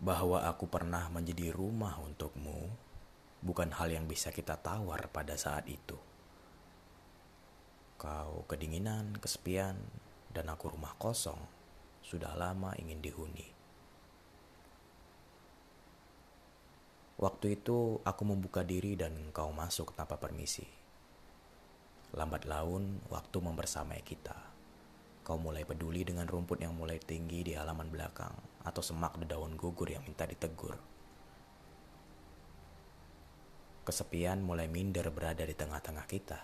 bahwa aku pernah menjadi rumah untukmu bukan hal yang bisa kita tawar pada saat itu. Kau kedinginan, kesepian, dan aku rumah kosong, sudah lama ingin dihuni. Waktu itu aku membuka diri dan kau masuk tanpa permisi. Lambat laun, waktu membersamai kita. Kau mulai peduli dengan rumput yang mulai tinggi di halaman belakang atau semak daun gugur yang minta ditegur. Kesepian mulai minder berada di tengah-tengah kita.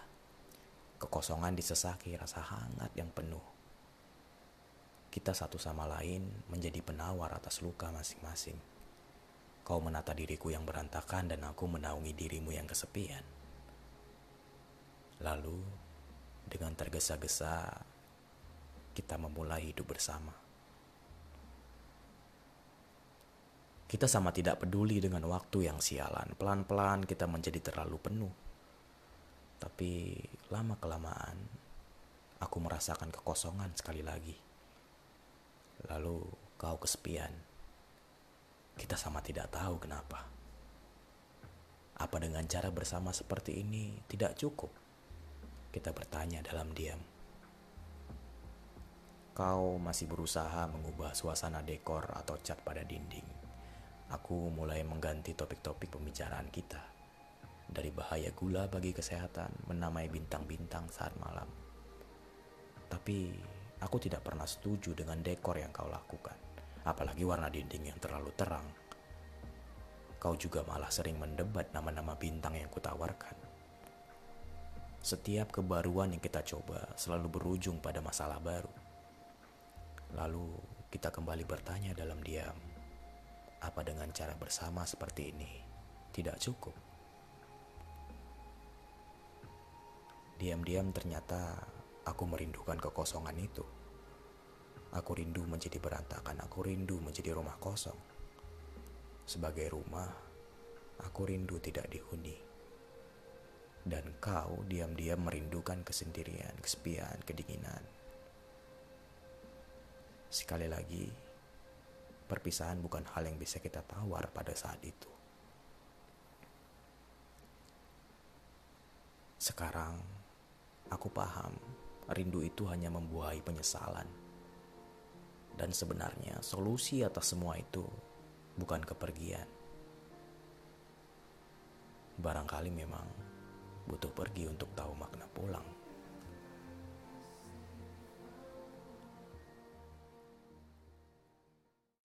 Kekosongan disesaki rasa hangat yang penuh. Kita satu sama lain menjadi penawar atas luka masing-masing. Kau menata diriku yang berantakan dan aku menaungi dirimu yang kesepian. Lalu, dengan tergesa-gesa, kita memulai hidup bersama. Kita sama tidak peduli dengan waktu yang sialan. Pelan-pelan kita menjadi terlalu penuh tapi lama-kelamaan aku merasakan kekosongan sekali lagi. Lalu kau kesepian. Kita sama tidak tahu kenapa. Apa dengan cara bersama seperti ini tidak cukup? Kita bertanya dalam diam. Kau masih berusaha mengubah suasana dekor atau cat pada dinding. Aku mulai mengganti topik-topik pembicaraan kita dari bahaya gula bagi kesehatan menamai bintang-bintang saat malam. Tapi aku tidak pernah setuju dengan dekor yang kau lakukan, apalagi warna dinding yang terlalu terang. Kau juga malah sering mendebat nama-nama bintang yang kutawarkan. Setiap kebaruan yang kita coba selalu berujung pada masalah baru. Lalu kita kembali bertanya dalam diam, apa dengan cara bersama seperti ini tidak cukup? Diam-diam ternyata aku merindukan kekosongan itu. Aku rindu menjadi berantakan, aku rindu menjadi rumah kosong. Sebagai rumah, aku rindu tidak dihuni. Dan kau diam-diam merindukan kesendirian, kesepian, kedinginan. Sekali lagi, perpisahan bukan hal yang bisa kita tawar pada saat itu. Sekarang Aku paham, rindu itu hanya membuahi penyesalan. Dan sebenarnya solusi atas semua itu bukan kepergian. Barangkali memang butuh pergi untuk tahu makna pulang.